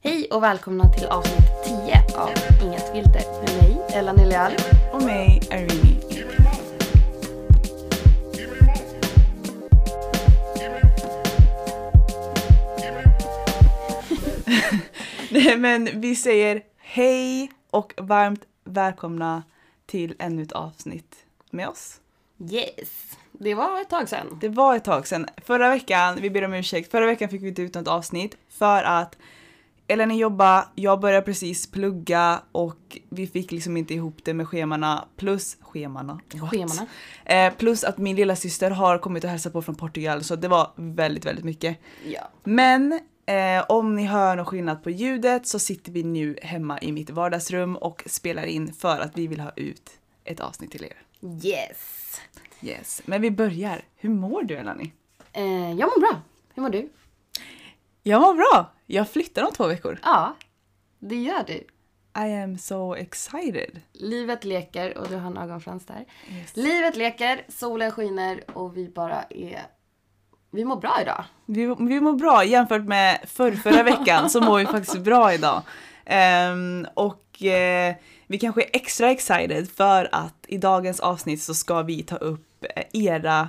Hej och välkomna till avsnitt 10 av Inget filter med mig, Ella Nilial. Och mig, Irene. Nej, Men vi säger hej och varmt välkomna till ännu ett avsnitt med oss. Yes, det var ett tag sedan. Det var ett tag sedan. Förra veckan, vi ber om ursäkt, förra veckan fick vi inte ut något avsnitt för att Ellen jobba, jag började precis plugga och vi fick liksom inte ihop det med schemana plus schemana. what? Schemana. Eh, plus att min lilla syster har kommit och hälsat på från Portugal så det var väldigt, väldigt mycket. Ja. Men eh, om ni hör någon skillnad på ljudet så sitter vi nu hemma i mitt vardagsrum och spelar in för att vi vill ha ut ett avsnitt till er. Yes. Yes, men vi börjar. Hur mår du Elani? Eh, jag mår bra. Hur mår du? Jag mår bra! Jag flyttar om två veckor. Ja, det gör du. I am so excited. Livet leker och du har en ögonfrans där. Yes. Livet leker, solen skiner och vi bara är... Vi mår bra idag. Vi, vi mår bra jämfört med förr, förra veckan så mår vi faktiskt bra idag. Ehm, och eh, vi kanske är extra excited för att i dagens avsnitt så ska vi ta upp eh, era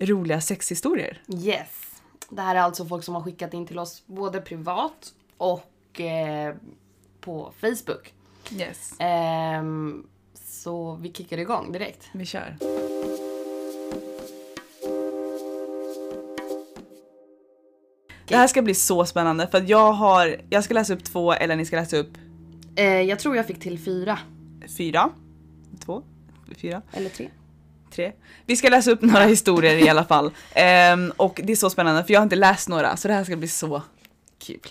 roliga sexhistorier. Yes. Det här är alltså folk som har skickat in till oss både privat och eh, på Facebook. Yes. Ehm, så vi kickar igång direkt. Vi kör. Det här ska bli så spännande för att jag har, jag ska läsa upp två eller ni ska läsa upp Eh, jag tror jag fick till fyra. fyra, två, fyra, Eller tre. Tre. Vi ska läsa upp några historier i alla fall. Ehm, och det är så spännande för jag har inte läst några så det här ska bli så kul.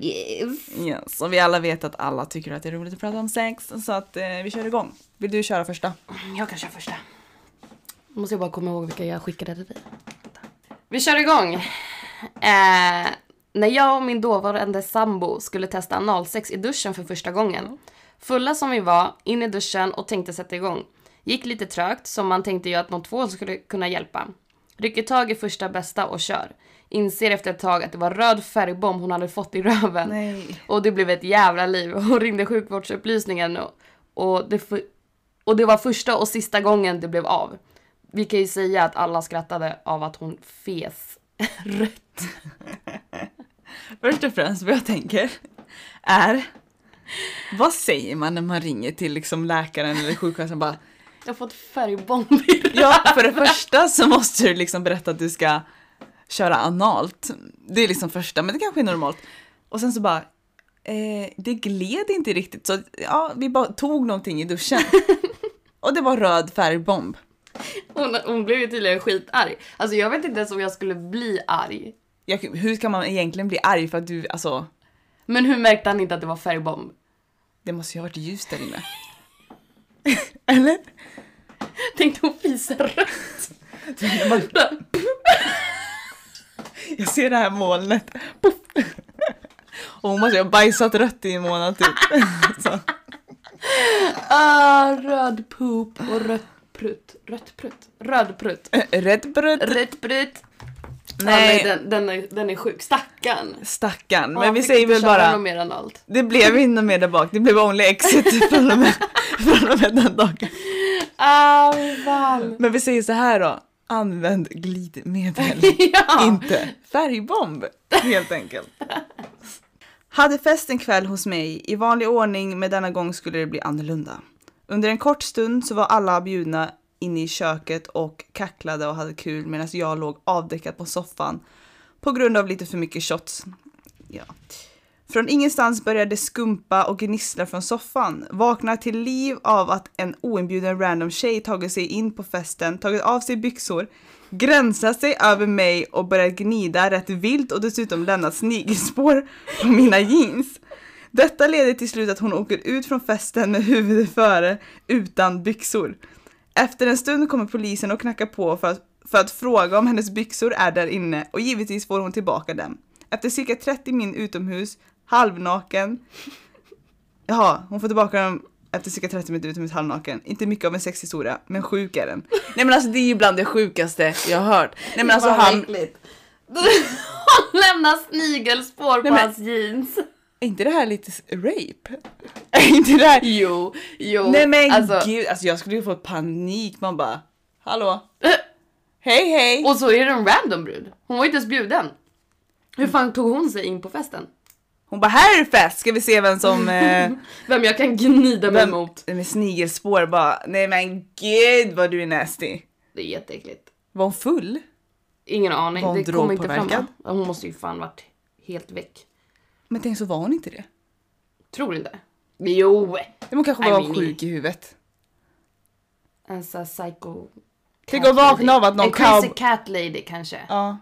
Yes. Yes. Och vi alla vet att alla tycker att det är roligt att prata om sex så att eh, vi kör igång. Vill du köra första? Jag kan köra första. Nu måste jag bara komma ihåg vilka jag skickade till dig. Vi kör igång. Eh, när jag och min dåvarande sambo skulle testa analsex i duschen för första gången. Fulla som vi var, in i duschen och tänkte sätta igång. Gick lite trögt, som man tänkte ju att någon tvål skulle kunna hjälpa. Rycker tag i första bästa och kör. Inser efter ett tag att det var röd färgbomb hon hade fått i röven. Nej. Och det blev ett jävla liv. Hon ringde sjukvårdsupplysningen och, och, det, och det var första och sista gången det blev av. Vi kan ju säga att alla skrattade av att hon fes rött. Först och främst vad jag tänker är vad säger man när man ringer till liksom läkaren eller sjuksköterskan bara Jag har fått färgbomb röven. Ja, för det första så måste du liksom berätta att du ska köra analt. Det är liksom första, men det kanske är normalt. Och sen så bara, eh, det gled inte riktigt så ja, vi bara tog någonting i duschen. Och det var röd färgbomb. Hon, hon blev ju tydligen skitarg. Alltså jag vet inte ens om jag skulle bli arg. Jag, hur kan man egentligen bli arg för att du, alltså, Men hur märkte han inte att det var färgbomb? det måste ju ha varit ljust där inne. Eller? Tänkte hon fisa rött? Jag ser det här molnet. Puff. Och hon måste ju ha bajsat rött i en månad typ. Så. Ah, röd poop och rött prutt. Rött prutt? Röd prutt. Rädd bröd. Rött prutt. Nej. Ja, den, den, är, den är sjuk. Stackarn. Stackarn. Ja, Men vi säger väl bara, mer än allt. det blev inte mer där bak, det blev only exit från och med, från och med den dagen. Ah, fan. Men vi säger så här då, använd glidmedel, ja. inte färgbomb helt enkelt. Hade fest en kväll hos mig, i vanlig ordning men denna gång skulle det bli annorlunda. Under en kort stund så var alla bjudna inne i köket och kacklade och hade kul medan jag låg avdäckad på soffan på grund av lite för mycket shots. Ja. Från ingenstans började det skumpa och gnissla från soffan. Vaknar till liv av att en oinbjuden random tjej tagit sig in på festen, tagit av sig byxor, gränsat sig över mig och börjat gnida rätt vilt och dessutom lämnat snigelspår på mina jeans. Detta leder till slut att hon åker ut från festen med huvudet före utan byxor. Efter en stund kommer polisen och knackar på för att, för att fråga om hennes byxor är där inne och givetvis får hon tillbaka dem. Efter cirka 30 min utomhus, halvnaken. Jaha, hon får tillbaka dem efter cirka 30 minuter utomhus halvnaken. Inte mycket av en sexhistoria, men sjuk är den. Nej men alltså det är ju bland det sjukaste jag har hört. Nej men alltså han. Hon lämnar snigelspår på Nej, men- hans jeans. Är inte det här lite rape? Är inte det här... Jo, jo. Nej men alltså, gud, alltså jag skulle ju få panik. Man bara, hallå? Hej hej! Och så är det en random brud. Hon var ju inte ens bjuden. Hur fan tog hon sig in på festen? Hon bara, här är det fest, ska vi se vem som... Eh, Vem jag kan gnida mig vem, mot. med snigelspår bara, nej men gud vad du är nasty. Det är jätteäckligt. Var hon full? Ingen aning. Var hon det kom inte fram. Hon måste ju fan varit helt väck. Men tänk så var hon inte det. Tror inte. Jo! Hon kanske Nej, var men- sjuk i huvudet. En sån här psycho... Tänk cat att vakna lady. av att någon En crazy cow- cat lady kanske. Ja.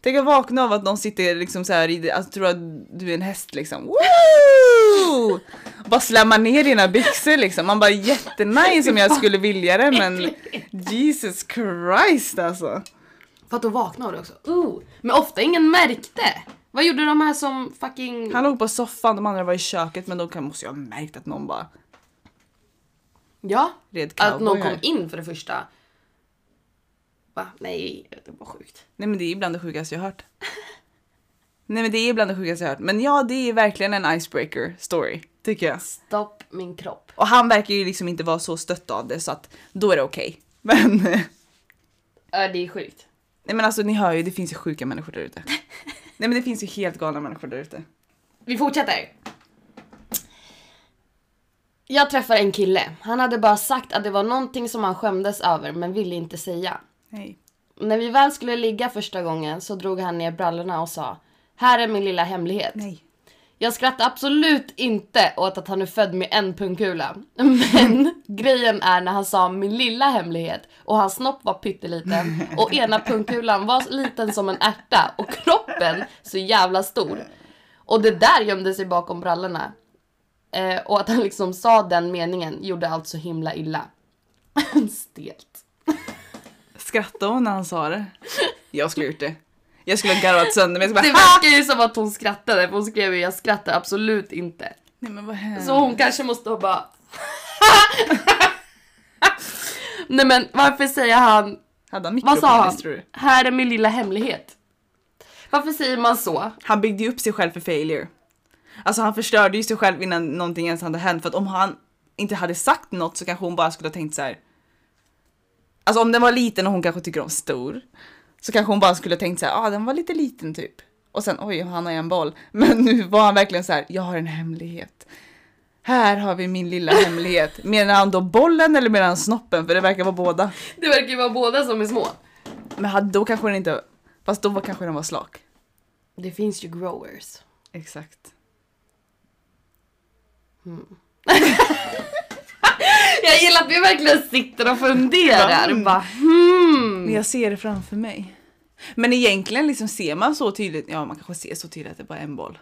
Tänk att vakna av att någon sitter liksom så här i det, alltså tror att du är en häst liksom. Woo! Bara slämma ner dina byxor liksom. Man bara jättenice om jag skulle vilja det men Jesus Christ alltså. För att då vaknade det också. Uh, men ofta ingen märkte. Vad gjorde de här som fucking... Han låg på soffan, de andra var i köket men då kan, måste jag ha märkt att någon bara Ja, red att någon kom in för det första. Va? Nej, det var sjukt. Nej men det är bland det sjukaste jag hört. Nej men det är bland det sjukaste jag hört. Men ja, det är verkligen en icebreaker story, tycker jag. Stopp min kropp. Och han verkar ju liksom inte vara så stött av det så att då är det okej. Men, nej Ja, det är sjukt. men alltså ni hör ju, det finns ju sjuka människor där ute. Nej men det finns ju helt galna människor där ute. Vi fortsätter. Jag träffar en kille. Han hade bara sagt att det var någonting som han skämdes över men ville inte säga. Nej. När vi väl skulle ligga första gången så drog han ner brallorna och sa Här är min lilla hemlighet. Nej. Jag skrattar absolut inte åt att han är född med en pungkula. Men grejen är när han sa min lilla hemlighet och hans snopp var pytteliten och ena pungkulan var liten som en ärta och kroppen så jävla stor. Och det där gömde sig bakom brallorna. Eh, och att han liksom sa den meningen gjorde allt så himla illa. Stelt. Skrattade hon när han sa det? Jag skulle gjort det. Jag skulle ha garvat sönder mig. Det verkar ju som att hon skrattade för hon skrev ju jag skrattar absolut inte. Nej men vad. Så hon kanske måste ha bara... Nej men varför säger han, Hade han vad sa han? Här är min lilla hemlighet. Varför säger man så? Han byggde ju upp sig själv för failure. Alltså han förstörde ju sig själv innan någonting ens hade hänt för att om han inte hade sagt något så kanske hon bara skulle ha tänkt så här. Alltså om den var liten och hon kanske tycker om stor så kanske hon bara skulle tänkt så här, ah den var lite liten typ. Och sen oj, han har en boll. Men nu var han verkligen så här, jag har en hemlighet. Här har vi min lilla hemlighet. Menar han då bollen eller menar han snoppen? För det verkar vara båda. Det verkar ju vara båda som är små. Men då kanske den inte, fast då var kanske den var slak. Det finns ju growers. Exakt. Jag gillar att vi verkligen sitter och funderar. Mm. Bara, hmm. Men jag ser det framför mig. Men egentligen liksom ser man så tydligt, ja man kanske ser så tydligt att det bara är en boll.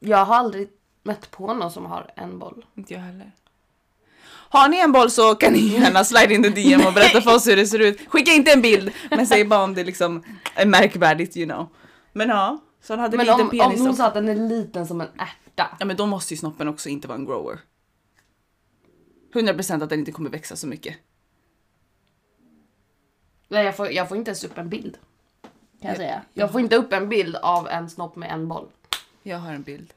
Jag har aldrig mött på någon som har en boll. Inte jag heller. Har ni en boll så kan ni gärna slide in the DM och berätta för oss hur det ser ut. Skicka inte en bild, men säg bara om det liksom är märkvärdigt you know. Men ja, så han hade Men liten om, om penis. hon och- sa att den är liten som en ärta. Ja men då måste ju snoppen också inte vara en grower. 100% att den inte kommer växa så mycket. Nej, jag får, jag får inte ens upp en bild. Kan jag Ja, säga. Jag får inte upp en bild av en snopp med en boll. Jag har en bild.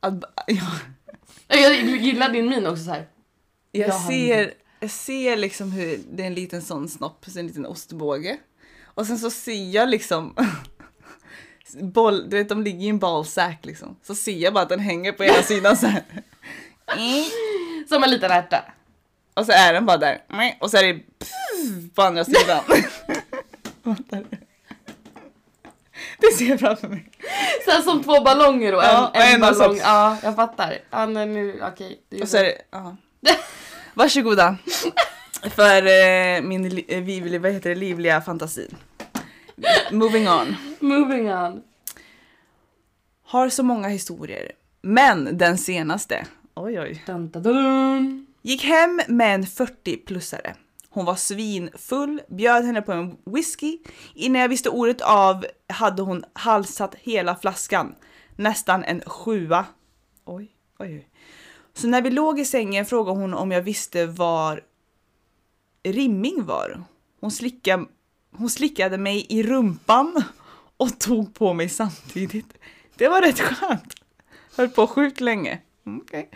Att, ja, Jag gillar din min också så här. Jag Jag ser, jag ser liksom hur det är en liten sån snopp, så en liten ostbåge. Och sen så ser jag liksom boll, du vet de ligger i en ballsack liksom. Så ser jag bara att den hänger på ena sidan så här. Som en liten ärta. Och så är den bara där. Och så är det på andra sidan. det ser jag framför mig. Här som två ballonger och en, Ja, en, en ballong. Ja, jag fattar. Ja, men nu, okej. är Och så är det, ja. Varsågoda. För eh, min li- eh, vad heter det, livliga fantasi. Moving on. Moving on. Har så många historier. Men den senaste, oj oj, Dun, dun, dun. gick hem med en 40-plussare. Hon var svinfull, bjöd henne på en whisky. Innan jag visste ordet av hade hon halsat hela flaskan. Nästan en sjua. Oj, oj, oj. Så när vi låg i sängen frågade hon om jag visste var rimming var. Hon slickade, hon slickade mig i rumpan och tog på mig samtidigt. Det var rätt skönt. Höll på sjukt länge. Mm, okej.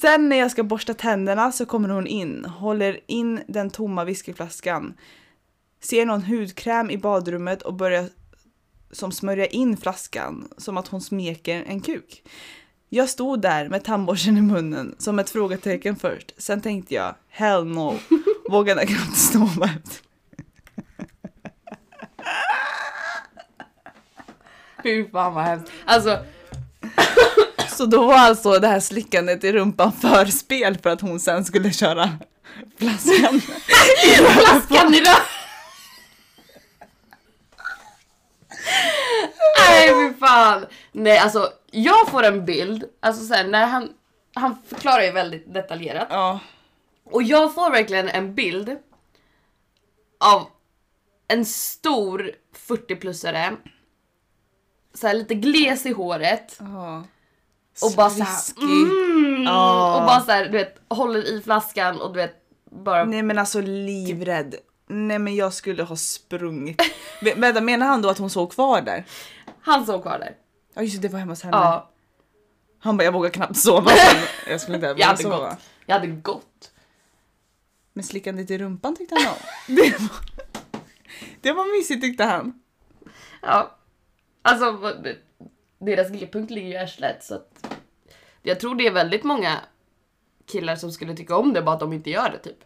Sen när jag ska borsta tänderna så kommer hon in, håller in den tomma whiskyflaskan, ser någon hudkräm i badrummet och börjar som smörja in flaskan som att hon smeker en kuk. Jag stod där med tandborsten i munnen som ett frågetecken först. Sen tänkte jag, hell no, vågade knappt stå ut. Fy fan vad hemskt. Alltså, Så då var alltså det här slickandet i rumpan förspel för att hon sen skulle köra flaskan. flaskan i röven! Nej fy fan! Nej alltså, jag får en bild, alltså såhär när han, han förklarar ju väldigt detaljerat. Ja, Och jag får verkligen en bild av en stor 40-plussare, så här lite gles i håret ja. Och bara såhär mm, Ja. och bara såhär du vet håller i flaskan och du vet bara Nej men alltså livrädd. Nej men jag skulle ha sprungit. Vä- Vänta menar han då att hon såg kvar där? han såg kvar där. Ja just det, det var hemma hos henne. Ja, Han bara jag vågar knappt sova. Jag skulle inte jag hade sova. gått. Jag hade gått. Men slickandet i rumpan tyckte han om. Det var, det var mysigt tyckte han. Ja. Alltså deras G-punkt ligger ju i arslet så att jag tror det är väldigt många killar som skulle tycka om det bara att de inte gör det typ.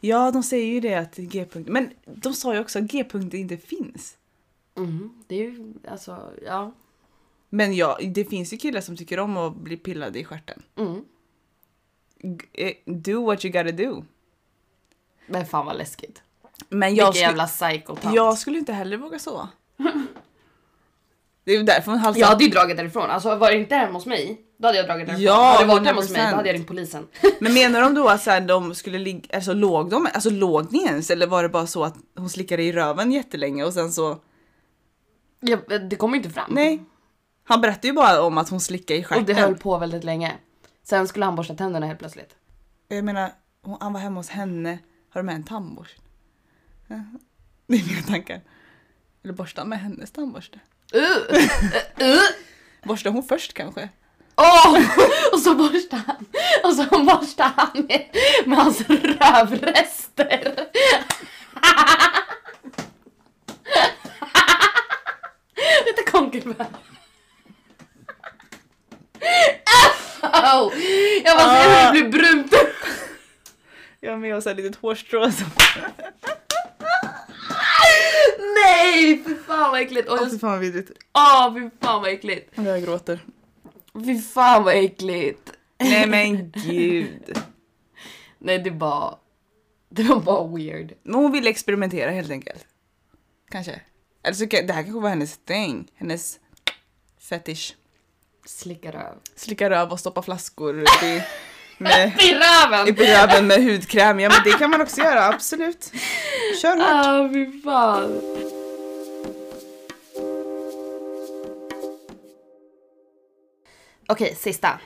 Ja de säger ju det att G-punkt, men de sa ju också att G-punkter inte finns. Mm, det är ju alltså, ja. Men ja, det finns ju killar som tycker om att bli pillade i stjärten. Mm. G- eh, Do what you gotta do. Men fan vad läskigt. Men jag, Vilken skulle, jävla psykotant. jag skulle inte heller våga sova. Det är ju därför hon halsar. Jag hade ju dragit därifrån. Alltså var det inte hemma hos mig, då hade jag dragit därifrån. Ja, hade det varit hemma hos mig, 100%. då hade jag ringt polisen. Men menar de då att så här, de skulle ligga, alltså låg de, alltså låg ni ens eller var det bara så att hon slickade i röven jättelänge och sen så, Ja, det kommer inte fram. nej. Han berättade ju bara om att hon slickade i Och det stjärten. höll på väldigt länge. Sen skulle han borsta tänderna helt plötsligt. Jag menar, hon, han var hemma hos henne, har du med en tandborste? Det är mina tankar. Eller borsta med hennes tandborste. Uh, uh, uh. Borstar hon först kanske? Åh! Och så borstar han. Och så borstar han med, med hans rövrester. Lite konkelbär. Oh, jag bara ser hur det blir brunt. Jag har med oss ett litet hårstrå som... Nej, fy fan vad äckligt. Åh, jag- fy fan vad vidrigt. Åh, fy fan vad äckligt. Jag gråter. Fy fan vad äckligt. Nej men gud. Nej, det var... Det var bara weird. Men hon ville experimentera helt enkelt. Kanske. Eller så det här kanske var hennes thing. Hennes fetish. Slicka röv. Slicka röv och stoppa flaskor i, med, I röven! upp i röven med hudkräm. Ja men det kan man också göra, absolut. Kör hårt. Ah, fy fan. Okej, sista.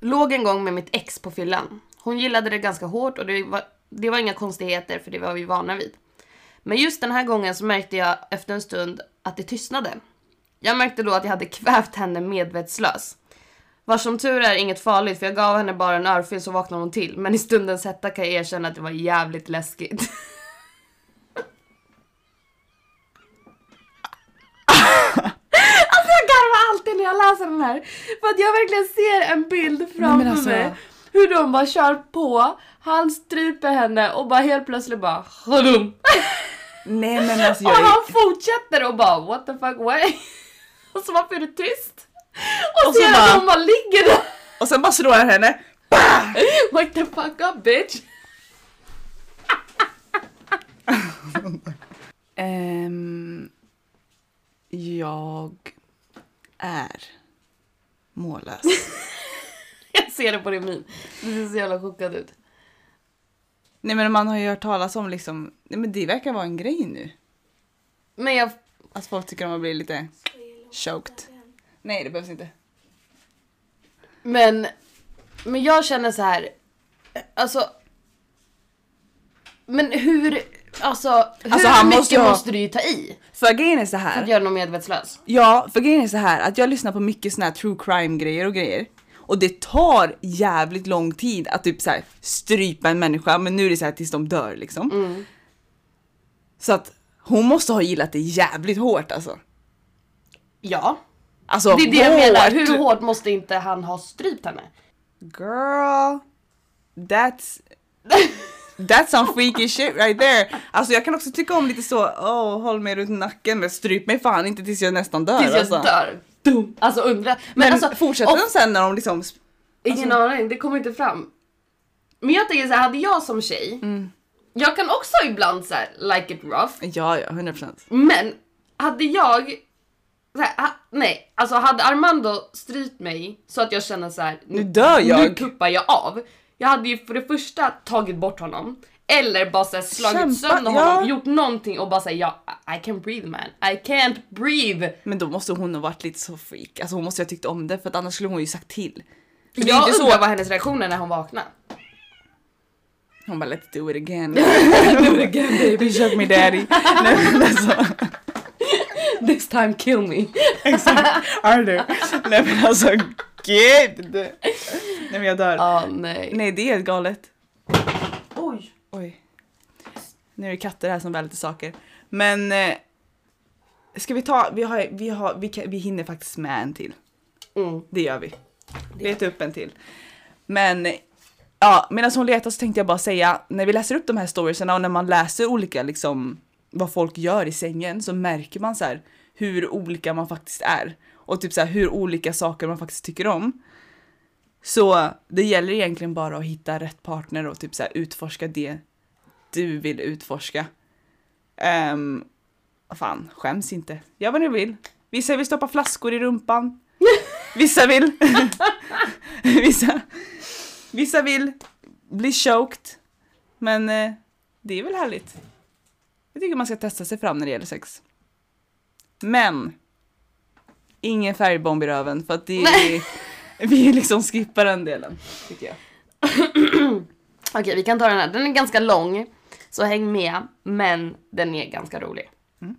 Låg en gång med mitt ex på fyllan. Hon gillade det ganska hårt och det var, det var inga konstigheter för det var vi vana vid. Men just den här gången så märkte jag efter en stund att det tystnade. Jag märkte då att jag hade kvävt henne medvetslös. Var som tur är inget farligt för jag gav henne bara en örfil så vaknade hon till. Men i stundens hetta kan jag erkänna att det var jävligt läskigt. Alltså jag garvar alltid när jag läser den här. För att jag verkligen ser en bild framför alltså- mig. Hur de bara kör på, han stryper henne och bara helt plötsligt bara Hadum! Nej men alltså Och jag är, han fortsätter och bara what the fuck why? Och så varför är du tyst? Och, Och så ser bara- att de bara ligger där. Och sen bara slår han henne. Wake the fuck up bitch! Ehm, jag är mållös. Jag ser det på din min. Du ser så jävla chockad ut. Nej men man har ju hört talas om liksom, nej men det verkar vara en grej nu. Men jag... Att folk tycker om att bli lite choked. Nej det behövs inte. Men... Men jag känner så här. Alltså... Men hur... Alltså, hur Alltså, han mycket måste ha- måste du ju ta i För grejen är så för här. att göra någon medvetslös? Ja, för grejen är så här att jag lyssnar på mycket såna här true crime grejer och grejer. Och det tar jävligt lång tid att typ så här strypa en människa, men nu är det så här tills de dör liksom. Mm. Så att hon måste ha gillat det jävligt hårt alltså. Ja, Alltså det är det jag menar. Hur hårt måste inte han ha strypt henne? Girl, that's That's some freaky shit right there. Alltså jag kan också tycka om lite så, åh håll mig runt nacken men stryp mig fan inte tills jag nästan dör Tills jag alltså. dör. Dum. Alltså undra. Men, Men alltså, fortsätter och- de sen när de liksom Ingen Alltså- aning, det kommer inte fram. Men jag tänker så här, hade jag som tjej, Mm. jag kan också ibland så här, like it rough, Ja, ja, 100%. men hade jag, här, ha, nej, alltså hade Armando strypt mig så att jag känner så här, Nu dör nu jag. kuppar jag av. Jag hade ju för det första tagit bort honom, eller bara så här, slagit Kämpa, sönder ja. honom, gjort någonting och bara säga ja, I can breathe man, I can't breathe. Men då måste hon ha varit lite så freak. Alltså hon måste ju ha tyckt om det för annars skulle hon ju sagt till. För det är Jag inte undrar så. vad hennes reaktioner när hon vaknade. Hon bara let's do it again. do it again baby, shut me daddy. Alltså, This time kill me. Arthur. Nej men alltså gud. Nej men jag dör. Ah nej. Nej det är helt galet. Oj. Oj. Nu är det katter här som lite saker. Men eh, ska vi ta, vi, har, vi, har, vi, kan, vi hinner faktiskt med en till. Mm. Det gör vi. Leta upp en till. Men ja, medan hon letar så tänkte jag bara säga, när vi läser upp de här storiesarna och när man läser olika liksom vad folk gör i sängen så märker man så här hur olika man faktiskt är och typ så här hur olika saker man faktiskt tycker om. Så det gäller egentligen bara att hitta rätt partner och typ så här utforska det du vill utforska. Um, fan, skäms inte. Gör vad ni vill. Vissa vill stoppa flaskor i rumpan. Vissa vill... vissa, vissa vill bli choked. Men eh, det är väl härligt. Jag tycker man ska testa sig fram när det gäller sex. Men ingen färgbomb i röven för att det är, vi liksom skippar den delen. Tycker jag. Okej, vi kan ta den här. Den är ganska lång, så häng med. Men den är ganska rolig. Mm.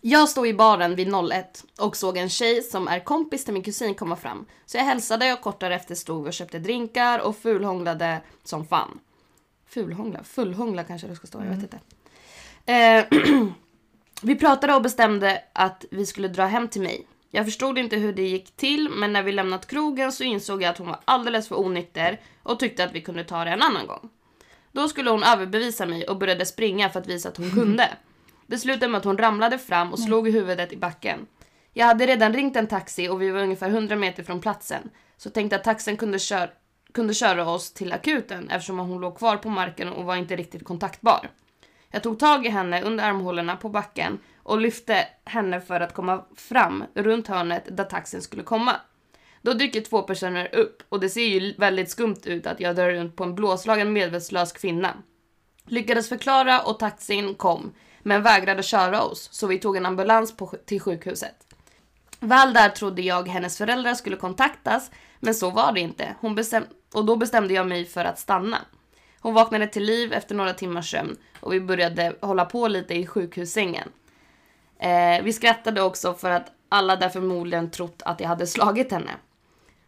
Jag stod i baren vid 01 och såg en tjej som är kompis till min kusin komma fram. Så jag hälsade och kort därefter stod vi och köpte drinkar och fulhånglade som fan. Fulhångla? Fullhångla kanske det ska stå, jag vet inte. Eh, vi pratade och bestämde att vi skulle dra hem till mig. Jag förstod inte hur det gick till, men när vi lämnat krogen så insåg jag att hon var alldeles för onykter och tyckte att vi kunde ta det en annan gång. Då skulle hon överbevisa mig och började springa för att visa att hon kunde. Det slutade med att hon ramlade fram och slog huvudet i backen. Jag hade redan ringt en taxi och vi var ungefär 100 meter från platsen. Så tänkte att taxen kunde, kör, kunde köra oss till akuten eftersom hon låg kvar på marken och var inte riktigt kontaktbar. Jag tog tag i henne under armhålorna på backen och lyfte henne för att komma fram runt hörnet där taxin skulle komma. Då dyker två personer upp och det ser ju väldigt skumt ut att jag drar runt på en blåslagen medvetslös kvinna. Lyckades förklara och taxin kom, men vägrade köra oss så vi tog en ambulans på, till sjukhuset. Väl där trodde jag hennes föräldrar skulle kontaktas, men så var det inte. Hon bestäm- och då bestämde jag mig för att stanna. Hon vaknade till liv efter några timmars sömn och vi började hålla på lite i sjukhussängen. Eh, vi skrattade också för att alla där förmodligen trott att jag hade slagit henne.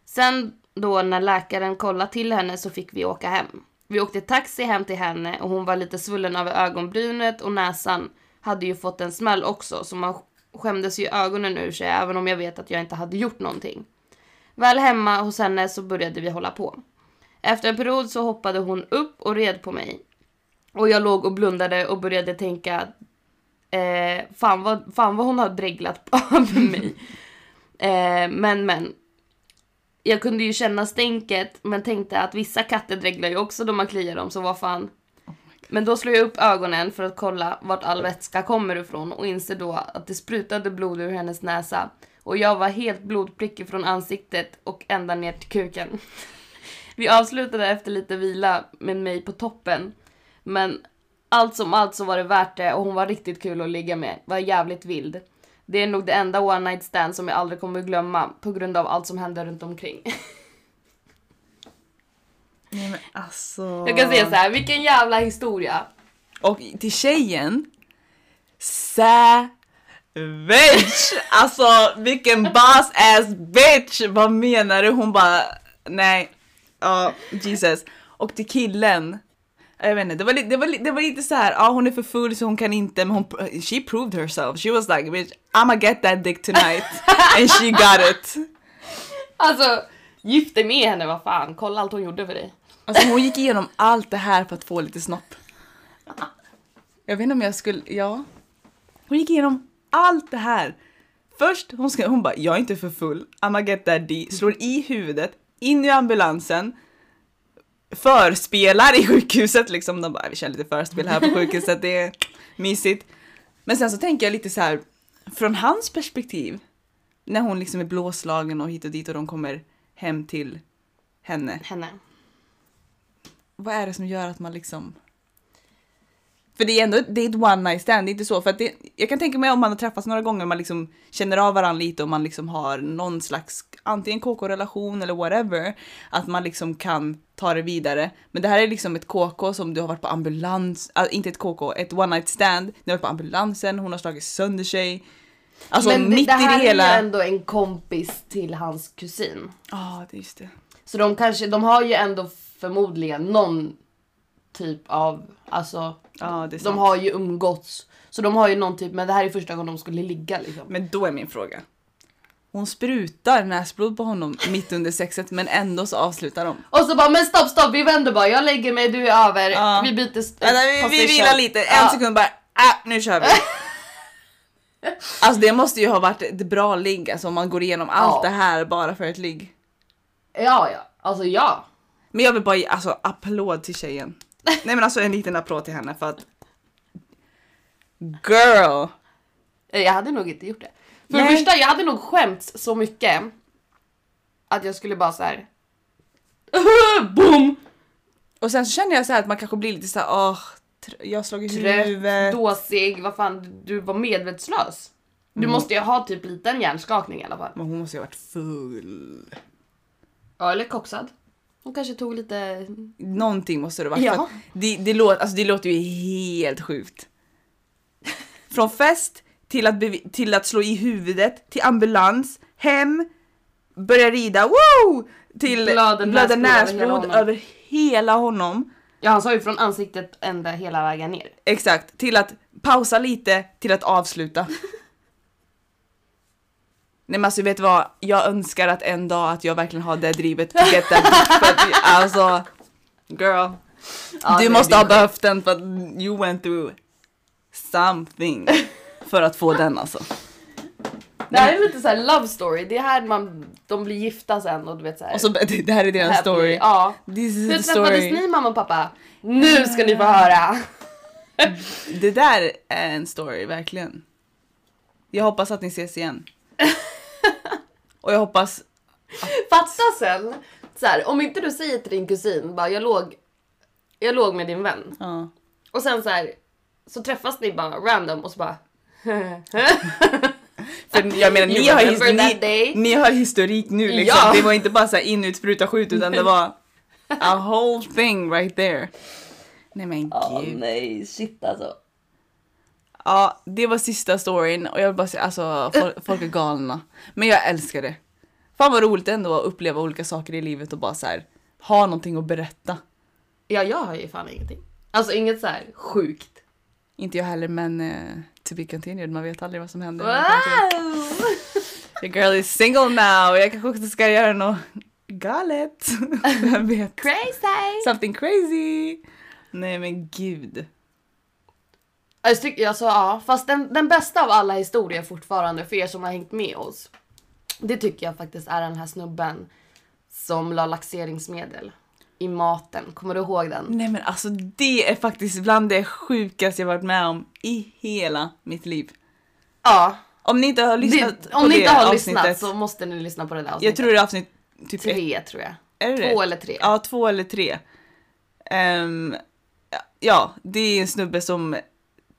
Sen då när läkaren kollade till henne så fick vi åka hem. Vi åkte taxi hem till henne och hon var lite svullen över ögonbrynet och näsan hade ju fått en smäll också så man skämdes ju ögonen ur sig även om jag vet att jag inte hade gjort någonting. Väl hemma hos henne så började vi hålla på. Efter en period så hoppade hon upp och red på mig. Och jag låg och blundade och började tänka eh, fan, vad, fan vad hon har dreglat över mig. Eh, men men. Jag kunde ju känna stänket men tänkte att vissa katter dreglar ju också då man kliar dem så vad fan. Men då slår jag upp ögonen för att kolla vart all vätska kommer ifrån och inser då att det sprutade blod ur hennes näsa. Och jag var helt blodprickig från ansiktet och ända ner till kuken. Vi avslutade efter lite vila med mig på toppen. Men allt som allt så var det värt det och hon var riktigt kul att ligga med. Var jävligt vild. Det är nog det enda one night stand som jag aldrig kommer att glömma på grund av allt som hände runt omkring. Nej men alltså. Jag kan säga så här, vilken jävla historia. Och till tjejen, savage! Alltså vilken boss ass bitch! Vad menar du? Hon bara, nej, ja Jesus. Och till killen, jag vet inte, det var, li- det var, li- det var lite så här, ja hon är för full så hon kan inte, men hon, she proved herself. She was like, bitch, I'ma get that dick tonight. And she got it. Alltså, gift dig med henne, vad fan. Kolla allt hon gjorde för dig. Alltså hon gick igenom allt det här för att få lite snopp. Jag vet inte om jag skulle, ja. Hon gick igenom allt det här. Först, hon, ska, hon bara, jag är inte för full, I'ma get that D, slår i huvudet, in i ambulansen, förspelar i sjukhuset liksom. De bara, vi kör lite förspel här på sjukhuset, det är mysigt. Men sen så tänker jag lite så här, från hans perspektiv, när hon liksom är blåslagen och hit och dit och de kommer hem till henne. Henne. Vad är det som gör att man liksom... För det är ändå det är ett one night stand, det är inte så. För att det, jag kan tänka mig om man har träffats några gånger, man liksom känner av varandra lite och man liksom har någon slags antingen KK-relation eller whatever. Att man liksom kan ta det vidare. Men det här är liksom ett KK som du har varit på ambulans, äh, inte ett KK, ett one night stand. Ni har varit på ambulansen, hon har slagit sönder sig. Alltså Men det, mitt det här i det hela. är ju ändå en kompis till hans kusin. Ja, det är just det. Så de kanske, de har ju ändå förmodligen någon typ av, alltså Ja, det är sant. de har ju umgåtts. Så de har ju någon typ, men det här är första gången de skulle ligga liksom. Men då är min fråga. Hon sprutar näsblod på honom mitt under sexet men ändå så avslutar de. Och så bara, men stopp stopp, vi vänder bara, jag lägger mig, du är över, Ja. vi byter st- Vänta, vi, vi vilar lite, en Ja. sekund bara, ah, nu kör vi. Alltså det måste ju ha varit ett bra ligg, alltså om man går igenom allt det här bara för ett ligg. Ja, ja, alltså ja. Men jag vill bara ge alltså, applåd till tjejen. Nej men alltså en liten applåd till henne för att Girl! Eh, Jag hade nog inte gjort det. För Nej. det första, jag hade nog skämts så mycket att jag skulle bara så här. Boom! Och sen så känner jag så här att man kanske blir lite så här, åh, jag har slagit Trött, huvudet. dåsig, vad fan, du var medvetslös. Du Mm. måste ju ha typ liten hjärnskakning i alla fall. Men hon måste ju ha varit full. Ja, eller koksad. Hon kanske tog lite... Någonting måste det vara. Ja. Det, det, låter, alltså det låter ju helt sjukt. Från fest till att, till att slå i huvudet, till ambulans, hem, börja rida, woo! Till Blöder blöder näsblod över hela näsblod honom. över hela honom. Ja, han sa ju från ansiktet ända hela vägen ner. Exakt, till att pausa lite, till att avsluta. Nej men alltså vet du vad, jag önskar att en dag att jag verkligen har det drivet get that alltså, girl. Ja, du måste ha behövt den för att you went through something för att få den alltså. Det här är lite så här love story. Det är här man, de blir gifta sen och du vet så här. Och så, det här är deras happy. story. Ja. This is Hur träffades ni mamma och pappa? Nu ska ni få höra. Det där är en story, verkligen. Jag hoppas att ni ses igen. Och jag hoppas, Fatta sen, så här, om inte du säger till din kusin bara jag låg, jag låg med din vän. ja. Och sen så här, så träffas ni bara random och så bara För jag menar, ni har, his, ni, ni har historik nu liksom. Ja. Det var inte bara så här in, ut, spruta, skjut utan det var a whole thing right there. Nej men gud. nej, shit alltså. Ja, det var sista storyn och jag vill bara säga, alltså folk, folk är galna. Men jag älskar det. Fan vad roligt ändå att uppleva olika saker i livet och bara så här ha någonting att berätta. Ja, jag har ju fan ingenting. Alltså inget så här sjukt. Inte jag heller men uh, to be continued, man vet aldrig vad som händer. Wow! Your girl is single now, jag kanske också ska göra något galet. Vem vet? Crazy! Something crazy! Nej men gud. Jag tycker, alltså, ja, fast den, den bästa av alla historier fortfarande för er som har hängt med oss. Det tycker jag faktiskt är den här snubben som la laxeringsmedel i maten. Kommer du ihåg den? Nej men alltså det är faktiskt bland det sjukaste jag varit med om i hela mitt liv. Ja. Om ni inte har lyssnat Det, på om ni inte har avsnittet. lyssnat så måste ni lyssna på det där avsnittet. Jag tror det är avsnitt typ ett. Tre tror jag. Är det Två det? eller tre. Ja, två eller tre. Ehm, ja, det är en snubbe som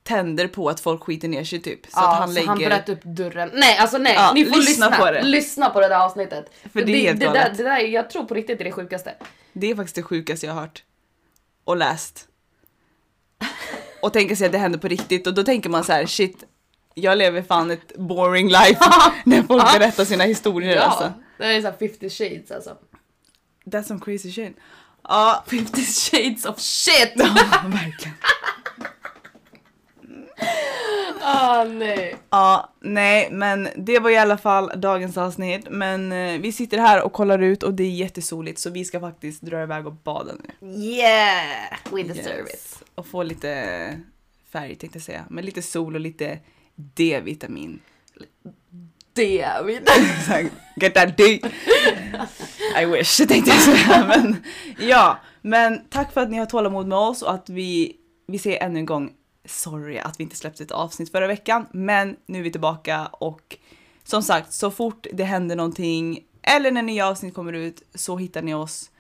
tänder på att folk skiter ner sig typ. Så ja, att han så lägger... han bröt upp dörren. Nej, alltså nej. Ja, ni får lyssna lyssna, på det. Lyssna på det där avsnittet. För det är helt det, där, galet. det där, jag tror på riktigt det är det sjukaste. Det är faktiskt det sjukaste jag har hört. Och läst. och tänka sig att det händer på riktigt och då tänker man så här shit, jag lever fan ett boring life när folk berättar sina historier Ja, alltså. det är såhär 50 shades alltså. That's some crazy shit. Ja, 50 shades of shit! ja verkligen. Ah nej. Ja, nej, men det var i alla fall dagens avsnitt. Men eh, vi sitter här och kollar ut och det är jättesoligt så vi ska faktiskt dra iväg och bada nu. Yeah! We deserve it. Och få lite färg tänkte jag säga. Men lite sol och lite D-vitamin. Exakt. Get that D! I wish tänkte jag säga. Men ja, men tack för att ni har tålamod med oss och att vi, vi säger ännu en gång sorry att vi inte släppte ett avsnitt förra veckan. Men nu är vi tillbaka och som sagt så fort det händer någonting eller när nya avsnitt kommer ut så hittar ni oss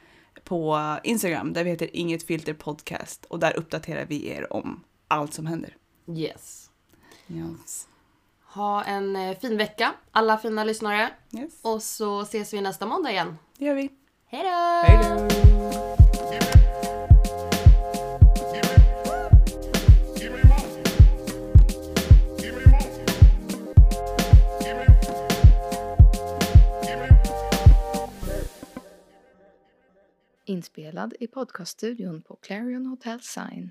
på Instagram där vi heter Inget Filter Podcast och där uppdaterar vi er om allt som händer. Yes. Yes. Ha en eh, fin vecka, alla fina lyssnare. yes. Och så ses vi nästa måndag igen. Det gör vi. Hej då! Hej då! Inspelad i podcaststudion på Clarion Hotel Sign.